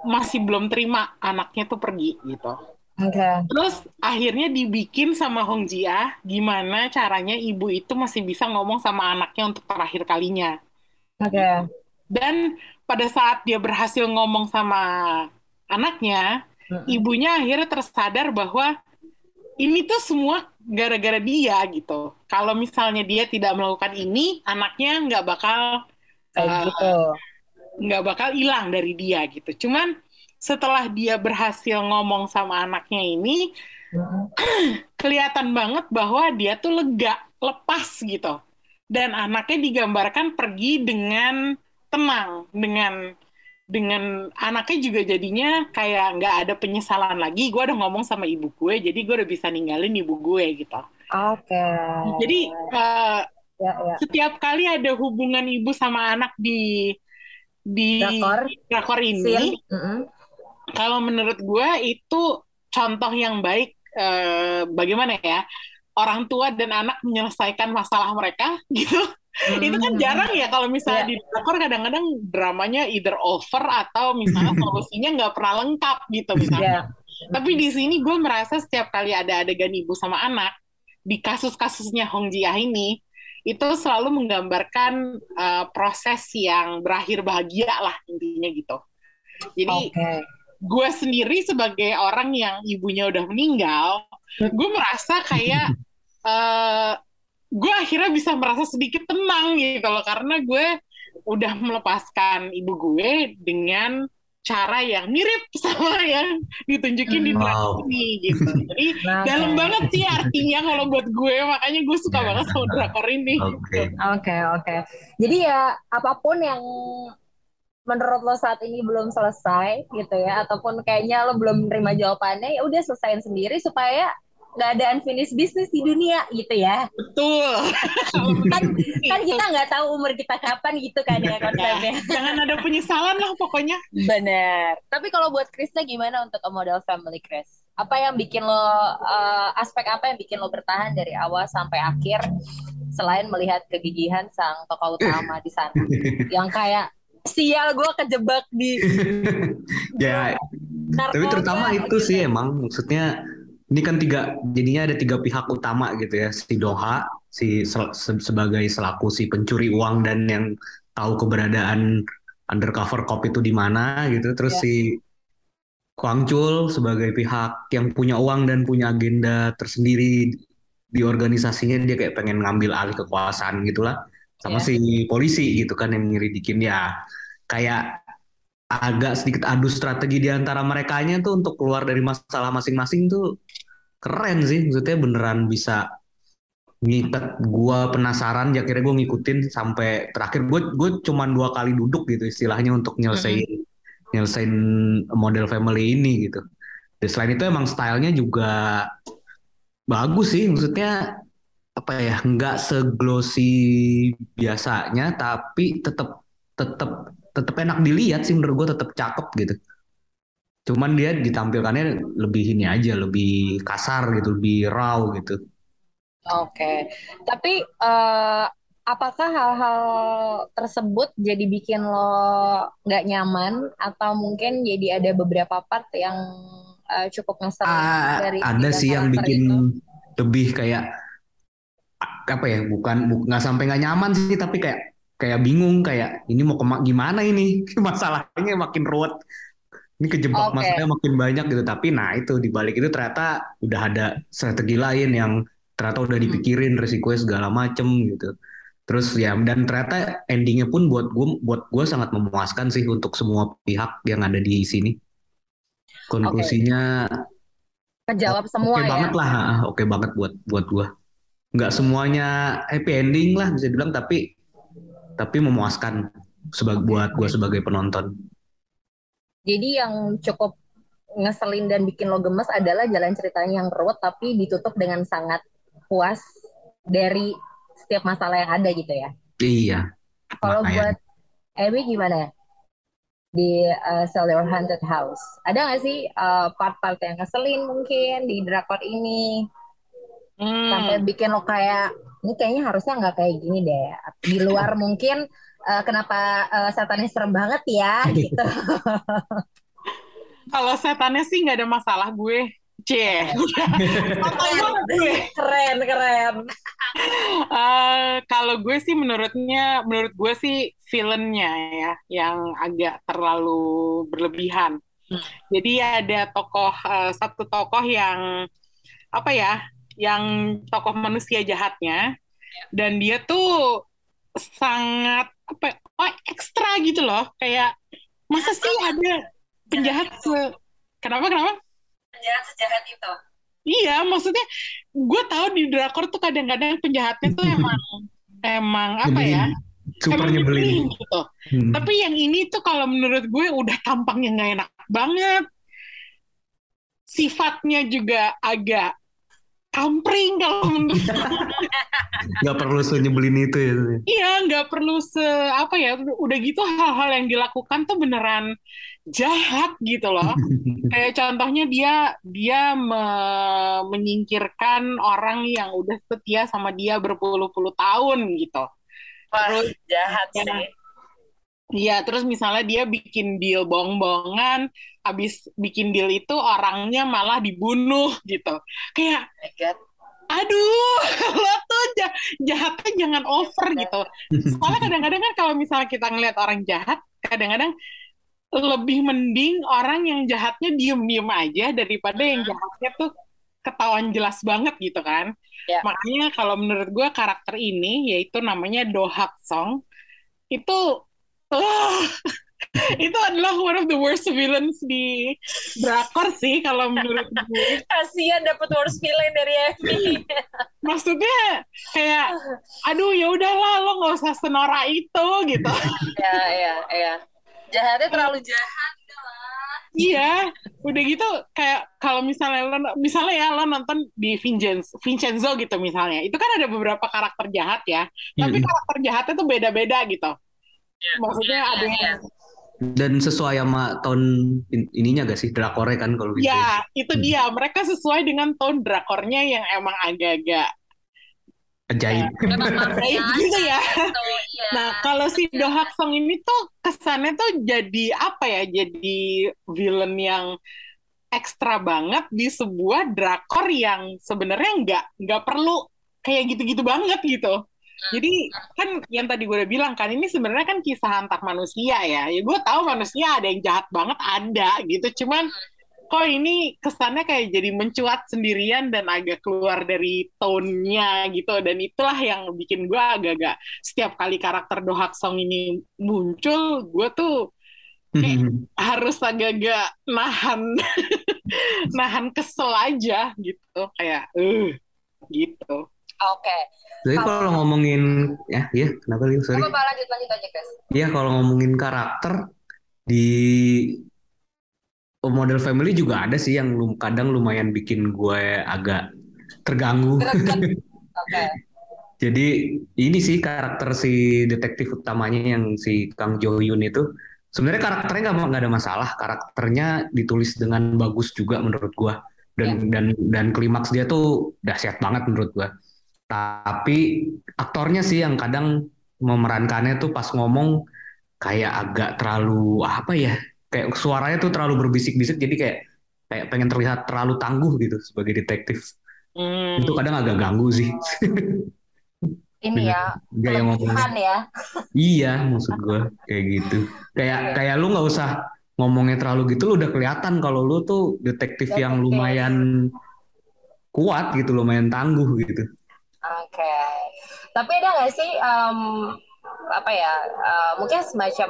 [SPEAKER 4] masih belum terima anaknya tuh pergi gitu.
[SPEAKER 2] Okay.
[SPEAKER 4] Terus akhirnya dibikin sama Hong Jia gimana caranya ibu itu masih bisa ngomong sama anaknya untuk terakhir kalinya.
[SPEAKER 2] Oke. Okay.
[SPEAKER 4] Dan pada saat dia berhasil ngomong sama anaknya, mm-hmm. ibunya akhirnya tersadar bahwa ini tuh semua gara-gara dia gitu. Kalau misalnya dia tidak melakukan ini, anaknya nggak bakal
[SPEAKER 2] uh, gitu
[SPEAKER 4] nggak bakal hilang dari dia gitu. Cuman setelah dia berhasil ngomong sama anaknya ini, kelihatan banget bahwa dia tuh lega, lepas gitu. Dan anaknya digambarkan pergi dengan tenang, dengan dengan anaknya juga jadinya kayak nggak ada penyesalan lagi. Gue udah ngomong sama ibu gue, jadi gue udah bisa ninggalin ibu gue gitu.
[SPEAKER 2] Oke. Okay.
[SPEAKER 4] Jadi uh, ya, ya. setiap kali ada hubungan ibu sama anak di di drakor, drakor ini, mm -hmm. kalau menurut gue itu contoh yang baik eh, bagaimana ya orang tua dan anak menyelesaikan masalah mereka gitu. Hmm. itu kan jarang ya kalau misalnya yeah. di drakor kadang-kadang dramanya either over atau misalnya solusinya nggak pernah lengkap gitu misalnya. Yeah. Tapi di sini gue merasa setiap kali ada adegan ibu sama anak di kasus-kasusnya Hong Jia ini itu selalu menggambarkan uh, proses yang berakhir bahagia lah intinya gitu. Jadi okay. gue sendiri sebagai orang yang ibunya udah meninggal, gue merasa kayak uh, gue akhirnya bisa merasa sedikit tenang gitu loh karena gue udah melepaskan ibu gue dengan cara yang mirip sama yang ditunjukin di
[SPEAKER 3] Wow.
[SPEAKER 4] drakor ini gitu. Jadi
[SPEAKER 2] Nah,
[SPEAKER 4] dalam banget sih artinya kalau buat gue, makanya gue suka banget sama drakor ini.
[SPEAKER 3] Oke.
[SPEAKER 2] Oke, oke. Jadi ya apa pun yang menurut lo saat ini belum selesai gitu ya, ataupun kayaknya lo belum menerima jawabannya, ya udah selesain sendiri supaya nggak ada unfinished business di dunia gitu ya.
[SPEAKER 4] Betul.
[SPEAKER 2] Kan kan kita nggak tahu umur kita kapan gitu kan ya konsepnya.
[SPEAKER 4] Jangan ada penyesalan lah pokoknya.
[SPEAKER 2] Bener. Tapi kalau buat Krisna gimana untuk a model family Chris? Apa yang bikin lo eh, aspek apa yang bikin lo bertahan dari awal sampai akhir selain melihat kegigihan sang tokoh utama di sana yang kayak sial gue kejebak di
[SPEAKER 3] Ya,
[SPEAKER 2] narkoba
[SPEAKER 3] tapi terutama itu
[SPEAKER 2] gitu.
[SPEAKER 3] sih emang maksudnya ini kan tiga jadinya ada tiga pihak utama gitu ya si Doha si sel- se- sebagai selaku si pencuri uang dan yang tahu keberadaan undercover cop itu di mana gitu terus
[SPEAKER 2] Ya.
[SPEAKER 3] si Kwang Chul sebagai pihak yang punya uang dan punya agenda tersendiri di organisasinya dia kayak pengen ngambil alih kekuasaan gitulah sama
[SPEAKER 2] Ya.
[SPEAKER 3] si polisi gitu kan yang nyelidikin ya kayak agak sedikit adu strategi di antara merekanya tuh untuk keluar dari masalah masing-masing tuh keren sih. Maksudnya beneran bisa ngikat gua penasaran ya akhirnya gue ngikutin sampai terakhir. Gue gue cuman dua kali duduk gitu istilahnya untuk nyelesain nyelesain model family ini gitu. Dan selain itu emang stylenya juga bagus sih. Maksudnya apa ya nggak seglossy biasanya tapi tetap tetap tetap enak dilihat sih menurut gue tetap cakep gitu. Cuman dia ditampilkannya lebih ini aja lebih kasar gitu lebih raw gitu.
[SPEAKER 2] Oke, tapi eh, apakah hal-hal tersebut jadi bikin lo nggak nyaman? Atau mungkin jadi ada beberapa part yang eh, cukup ngeselin
[SPEAKER 3] Ah,
[SPEAKER 2] dari
[SPEAKER 3] ada sih yang bikin
[SPEAKER 2] itu?
[SPEAKER 3] lebih kayak apa ya bukan bu- nggak sampai nggak nyaman sih tapi kayak kayak bingung kayak ini mau kema gimana ini? Masalahnya makin ruwet. Ini kejebak
[SPEAKER 2] Oke.
[SPEAKER 3] masalahnya makin banyak gitu. Tapi nah itu di balik itu ternyata udah ada strategi lain yang ternyata udah dipikirin resikonya segala macem gitu. Terus ya dan ternyata endingnya pun buat gue buat gue sangat memuaskan sih untuk semua pihak yang ada di sini. Konklusinya
[SPEAKER 2] Kejawab
[SPEAKER 3] Oke
[SPEAKER 2] semua ya.
[SPEAKER 3] banget lah, ah, oke banget buat buat gua. Nggak semuanya happy ending lah bisa dibilang, tapi tapi memuaskan sebagai buat gua sebagai penonton.
[SPEAKER 2] Jadi yang cukup ngeselin dan bikin lo gemes adalah jalan ceritanya yang ruwet tapi ditutup dengan sangat puas dari setiap masalah yang ada gitu ya.
[SPEAKER 3] Iya.
[SPEAKER 2] Kalau buat Abby gimana? Di uh, Sell Your Haunted House. Ada nggak sih uh, part-part yang ngeselin mungkin di drakor ini?
[SPEAKER 4] Hmm.
[SPEAKER 2] Sampai bikin lo kayak, ini kayaknya harusnya nggak kayak gini deh. Di luar mungkin uh, kenapa uh, setannya serem banget ya gitu.
[SPEAKER 4] Kalau setannya sih nggak ada masalah gue. C.
[SPEAKER 2] Keren, keren.
[SPEAKER 4] Eh, kalau gue sih menurutnya, menurut gue sih villainnya ya, yang agak terlalu berlebihan.
[SPEAKER 2] Hmm.
[SPEAKER 4] Jadi ada tokoh, eh, satu tokoh yang apa ya, yang tokoh manusia jahatnya, dan dia tuh sangat apa, ya, oh ekstra gitu loh, kayak masa sih ada penjahat se, kenapa kenapa?
[SPEAKER 2] Penjahat sejahat itu.
[SPEAKER 4] Iya, maksudnya gue tahu di drakor tuh kadang-kadang penjahatnya tuh emang emang apa ya?
[SPEAKER 3] Super
[SPEAKER 4] emang
[SPEAKER 3] nyebelin.
[SPEAKER 4] gitu.
[SPEAKER 3] Hmm.
[SPEAKER 4] Tapi yang ini tuh kalau menurut gue udah tampangnya nggak enak banget. Sifatnya juga agak kampring kalau menurut
[SPEAKER 3] Nggak perlu senyebelin itu ya.
[SPEAKER 4] Iya, nggak perlu se apa ya, udah gitu hal-hal yang dilakukan tuh beneran jahat gitu loh. Kayak contohnya dia dia me- menyingkirkan orang yang udah setia sama dia berpuluh-puluh tahun gitu. Terus
[SPEAKER 2] jahat
[SPEAKER 4] ya, Iya, terus misalnya dia bikin deal bong-bongan, habis bikin deal itu orangnya malah dibunuh gitu. Kayak aduh, lo tuh ja- jahatnya jangan over gitu. Soalnya kadang-kadang kan kalau misalnya kita ngelihat orang jahat, kadang-kadang lebih mending orang yang jahatnya diem-diem aja daripada yang jahatnya tuh ketahuan jelas banget gitu kan.
[SPEAKER 2] Ya.
[SPEAKER 4] Makanya kalau menurut gue karakter ini yaitu namanya Do Hak Song itu oh, itu adalah one of the worst villains di drakor sih kalau menurut gue.
[SPEAKER 2] Kasihan dapat worst villain dari Emi.
[SPEAKER 4] Maksudnya kayak aduh ya udahlah lo nggak usah senora itu gitu.
[SPEAKER 2] ya ya ya. Jahatnya terlalu jahat
[SPEAKER 4] Iya, udah gitu kayak kalau misalnya lo misalnya ya lo nonton di Vincenzo, Vincenzo gitu misalnya, itu kan ada beberapa karakter jahat ya, tapi karakter jahatnya tuh beda-beda gitu. Yeah. Maksudnya ada yang
[SPEAKER 3] dan sesuai sama tahun ininya gak sih drakornya kan kalau
[SPEAKER 4] gitu. Ya, itu hmm. dia. Mereka sesuai dengan tahun drakornya yang emang agak-agak
[SPEAKER 3] ajaib.
[SPEAKER 4] ajaib gitu ya. Gitu, iya. Nah, kalau si Dohak Song ini tuh kesannya tuh jadi apa ya? Jadi villain yang ekstra banget di sebuah drakor yang sebenarnya nggak nggak perlu kayak gitu-gitu banget gitu. Jadi kan yang tadi gue udah bilang kan ini sebenarnya kan kisah antar manusia ya. Ya gue tahu manusia ada yang jahat banget ada gitu. Cuman kok ini kesannya kayak jadi mencuat sendirian dan agak keluar dari tone-nya gitu. Dan itulah yang bikin gue agak-agak setiap kali karakter Dohak Song ini muncul, gue tuh kayak harus agak-agak nahan nahan kesel aja gitu kayak uh gitu.
[SPEAKER 2] Oke. Okay.
[SPEAKER 3] Jadi kalau ngomongin ya, ya kenapa nih? Sorry.
[SPEAKER 2] Apa lanjut lanjut aja, guys.
[SPEAKER 3] Iya, kalau ngomongin karakter di model family juga ada sih yang kadang lumayan bikin gue agak terganggu. Oke. Okay. Jadi ini sih karakter si detektif utamanya yang si Kang Jo Yun itu sebenarnya karakternya nggak ada masalah. Karakternya ditulis dengan bagus juga menurut gue dan yeah. dan dan klimaks dia tuh dahsyat banget menurut gue tapi aktornya sih yang kadang memerankannya tuh pas ngomong kayak agak terlalu apa ya kayak suaranya tuh terlalu berbisik-bisik jadi kayak kayak pengen terlihat terlalu tangguh gitu sebagai detektif. Hmm. itu kadang agak ganggu sih.
[SPEAKER 2] Ini ya
[SPEAKER 3] gaya ngomong.
[SPEAKER 2] ya.
[SPEAKER 3] Iya maksud gue kayak gitu. Kayak kayak lu nggak usah ngomongnya terlalu gitu lu udah kelihatan kalau lu tuh detektif yang lumayan kuat gitu lumayan tangguh gitu
[SPEAKER 2] Oke. Okay. Tapi ada nggak sih um, apa ya uh, mungkin semacam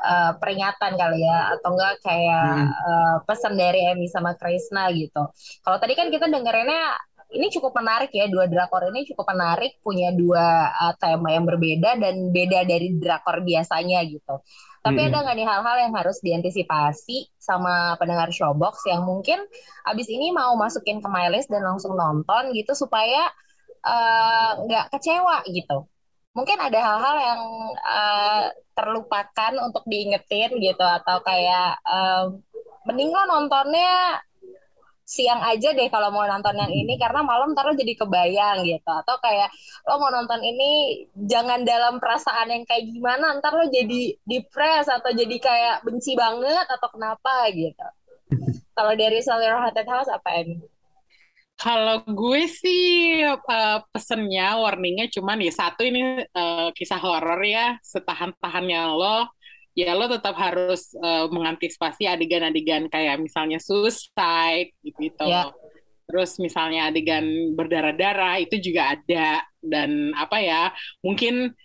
[SPEAKER 2] uh, peringatan kali ya atau enggak kayak hmm. uh, pesan dari Emi sama Krisna gitu. Kalau tadi kan kita dengerinnya ini cukup menarik ya dua drakor ini cukup menarik punya dua uh, tema yang berbeda dan beda dari drakor biasanya gitu. Tapi hmm. ada nggak nih hal-hal yang harus diantisipasi sama pendengar Showbox yang mungkin abis ini mau masukin ke my list dan langsung nonton gitu supaya nggak uh, kecewa gitu. Mungkin ada hal-hal yang uh, terlupakan untuk diingetin gitu atau kayak uh, mending lo nontonnya siang aja deh kalau mau nonton yang ini karena malam ntar lo jadi kebayang gitu. Atau kayak lo mau nonton ini jangan dalam perasaan yang kayak gimana ntar lo jadi depres atau jadi kayak benci banget atau kenapa gitu. Kalau dari Your Haunted House apa ini?
[SPEAKER 4] Kalau gue sih uh, pesennya, warningnya cuman ya satu ini uh, kisah horor ya, setahan-tahannya lo, ya lo tetap harus uh, mengantisipasi adegan-adegan kayak misalnya suicide gitu-gitu. Yeah. Terus misalnya adegan berdarah-darah itu juga ada dan apa ya, mungkin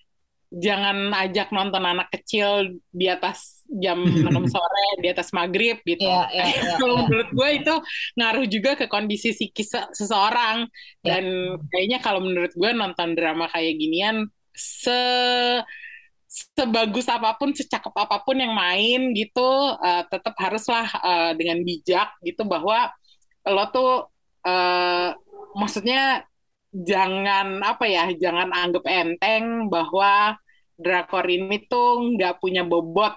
[SPEAKER 4] jangan ajak nonton anak kecil di atas jam 6 sore, di atas maghrib gitu. Yeah, yeah, yeah, Kalau yeah. menurut gue itu ngaruh juga ke kondisi psikis seseorang. Yeah. Dan kayaknya kalau menurut gue nonton drama kayak ginian se sebagus apa pun, secakep apa pun yang main gitu, uh, tetap haruslah uh, dengan bijak gitu bahwa lo tuh uh, maksudnya jangan apa ya, jangan anggap enteng bahwa drakor ini tuh nggak punya bobot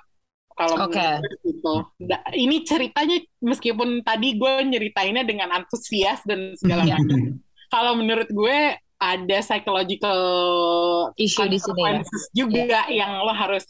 [SPEAKER 4] kalau okay. gitu. Ini ceritanya meskipun tadi gue nyeritainnya dengan antusias dan segala iya. macam. kalau menurut gue ada psychological
[SPEAKER 2] issue di sini ya.
[SPEAKER 4] juga yeah. yang lo harus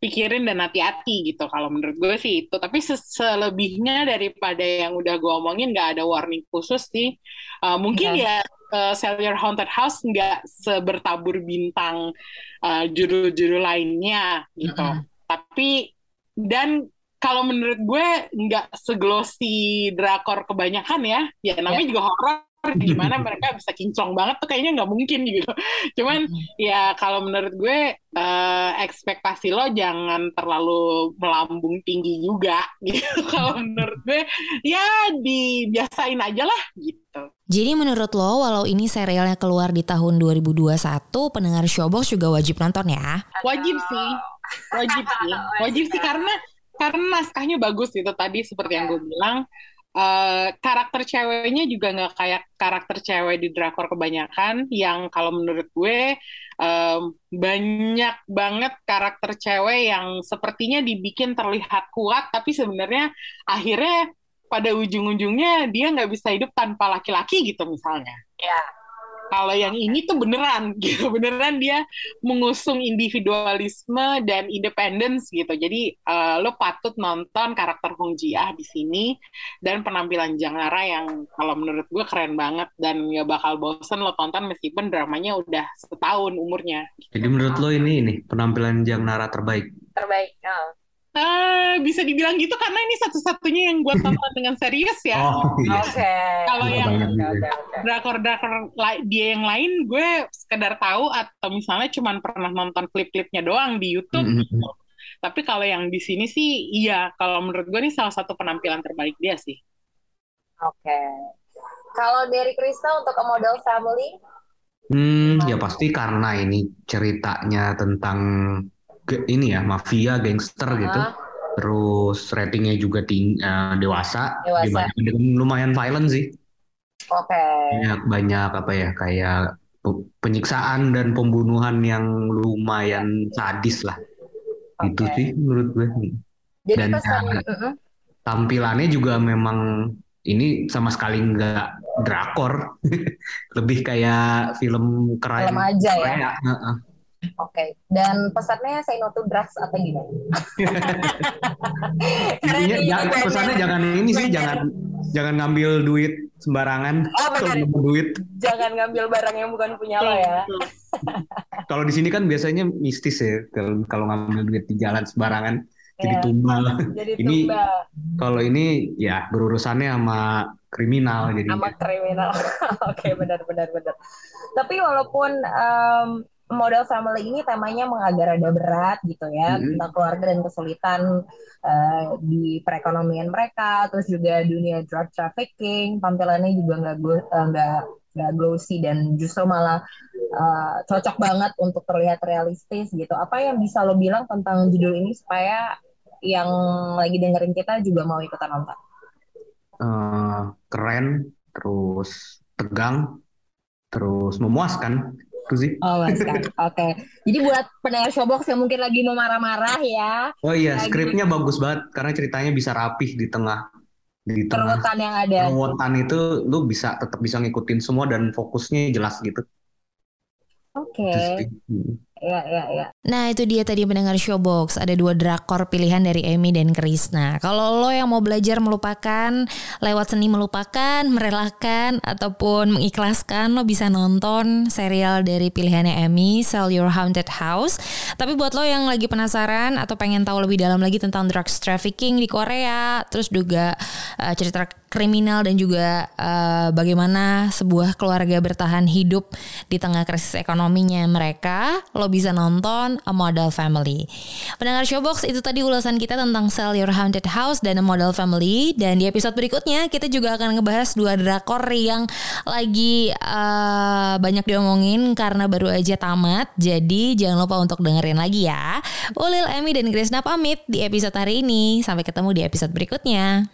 [SPEAKER 4] pikirin dan hati-hati gitu kalau menurut gue sih itu tapi selebihnya daripada yang udah gue omongin nggak ada warning khusus sih uh, mungkin yeah. ya uh, Sell Your Haunted House nggak sebertabur bintang uh, judul-judul lainnya gitu mm -hmm. tapi dan kalau menurut gue nggak seglosi drakor kebanyakan ya ya namanya yeah. juga horor gimana mereka bisa kinclong banget tuh kayaknya nggak mungkin gitu. Cuman ya kalau menurut gue uh, ekspektasi lo jangan terlalu melambung tinggi juga gitu. Kalau menurut gue ya dibiasain aja lah gitu.
[SPEAKER 5] Jadi menurut lo walau ini serialnya keluar di tahun 2021 pendengar Showbox juga wajib nonton ya?
[SPEAKER 4] Wajib sih. Wajib sih. Wajib sih karena karena naskahnya bagus gitu tadi seperti yang gue bilang uh, karakter ceweknya juga nggak kayak karakter cewek di drakor kebanyakan yang kalau menurut gue um, banyak banget karakter cewek yang sepertinya dibikin terlihat kuat tapi sebenarnya akhirnya pada ujung-ujungnya dia nggak bisa hidup tanpa laki-laki gitu misalnya.
[SPEAKER 2] Ya.
[SPEAKER 4] Kalau yang ini tuh beneran gitu, beneran dia mengusung individualisme dan independence gitu. Jadi uh, lo patut nonton karakter Hong Ji Ah di sini dan penampilan Jangara yang kalau menurut gue keren banget dan ya bakal bosen lo tonton meskipun dramanya udah setahun umurnya.
[SPEAKER 3] Jadi menurut lo ini ini penampilan Jangara terbaik?
[SPEAKER 2] Terbaik. Oh.
[SPEAKER 4] Uh, bisa dibilang gitu karena ini satu-satunya yang gue tonton dengan serius ya.
[SPEAKER 3] Oh, iya.
[SPEAKER 2] Oke. Okay.
[SPEAKER 4] Kalau yang drakor-drakor dia yang lain, gue sekedar tahu atau misalnya cuma pernah nonton klip-klipnya doang di YouTube. Mm -hmm. Tapi kalau yang di sini sih, iya. Kalau menurut gue ini salah satu penampilan terbaik dia sih.
[SPEAKER 2] Oke. Okay. Kalau dari Krista untuk a model family?
[SPEAKER 3] Hmm, ya pasti karena ini ceritanya tentang ini ya mafia gangster uh gitu terus ratingnya juga ting uh, dewasa, dewasa. Banyak, lumayan violent sih
[SPEAKER 2] oke okay.
[SPEAKER 3] banyak banyak apa ya kayak penyiksaan dan pembunuhan yang lumayan sadis lah okay. itu sih menurut gue
[SPEAKER 2] Jadi
[SPEAKER 3] dan pesan, ya, uh-huh. tampilannya juga memang ini sama sekali nggak drakor lebih kayak film keren
[SPEAKER 2] film aja ya
[SPEAKER 3] uh-uh.
[SPEAKER 2] Oke, okay. dan pesannya saya no to drugs atau gimana?
[SPEAKER 3] Intinya jangan, pesannya jangan ini sih, jangan jangan ngambil duit sembarangan.
[SPEAKER 2] Oh, benar.
[SPEAKER 3] duit.
[SPEAKER 2] Jangan ngambil barang yang bukan punya lo ya.
[SPEAKER 3] kalau di sini kan biasanya mistis ya, kalau kalau ngambil duit di jalan sembarangan yeah. jadi tumbal.
[SPEAKER 2] Jadi
[SPEAKER 3] ini kalau ini ya berurusannya sama kriminal jadi.
[SPEAKER 2] Sama kriminal. Oke, okay, benar benar benar. Tapi walaupun um, model family ini temanya mengagak rada berat gitu ya mm-hmm. tentang keluarga dan kesulitan uh, di perekonomian mereka terus juga dunia drug trafficking tampilannya juga nggak eh, nggak nggak glossy dan justru malah uh, cocok banget untuk terlihat realistis gitu. Apa yang bisa lo bilang tentang judul ini supaya yang lagi dengerin kita juga mau ikutan nonton?
[SPEAKER 3] Uh, keren terus tegang terus memuaskan itu sih.
[SPEAKER 2] Oh, Oke. Okay. Jadi buat pendengar Showbox yang mungkin lagi mau marah-marah ya.
[SPEAKER 3] Oh iya, lagi... skripnya bagus banget karena ceritanya bisa rapih di tengah di tengah
[SPEAKER 2] perutan yang ada.
[SPEAKER 3] Perutan itu lu bisa tetap bisa ngikutin semua dan fokusnya jelas gitu.
[SPEAKER 2] Oke. Okay. Ya, ya, ya.
[SPEAKER 5] Nah itu dia tadi pendengar Showbox Ada dua drakor pilihan dari Amy dan Krisna Kalau lo yang mau belajar melupakan Lewat seni melupakan Merelakan Ataupun mengikhlaskan Lo bisa nonton serial dari pilihannya Amy Sell Your Haunted House Tapi buat lo yang lagi penasaran Atau pengen tahu lebih dalam lagi tentang drugs trafficking di Korea Terus juga uh, cerita kriminal dan juga uh, bagaimana sebuah keluarga bertahan hidup di tengah krisis ekonominya mereka, lo bisa nonton A Model Family. Pendengar Showbox itu tadi ulasan kita tentang Sell Your Haunted House dan A Model Family dan di episode berikutnya kita juga akan ngebahas dua drakor yang lagi uh, banyak diomongin karena baru aja tamat. Jadi jangan lupa untuk dengerin lagi ya. Ulil, Emi dan Grace pamit di episode hari ini. Sampai ketemu di episode berikutnya.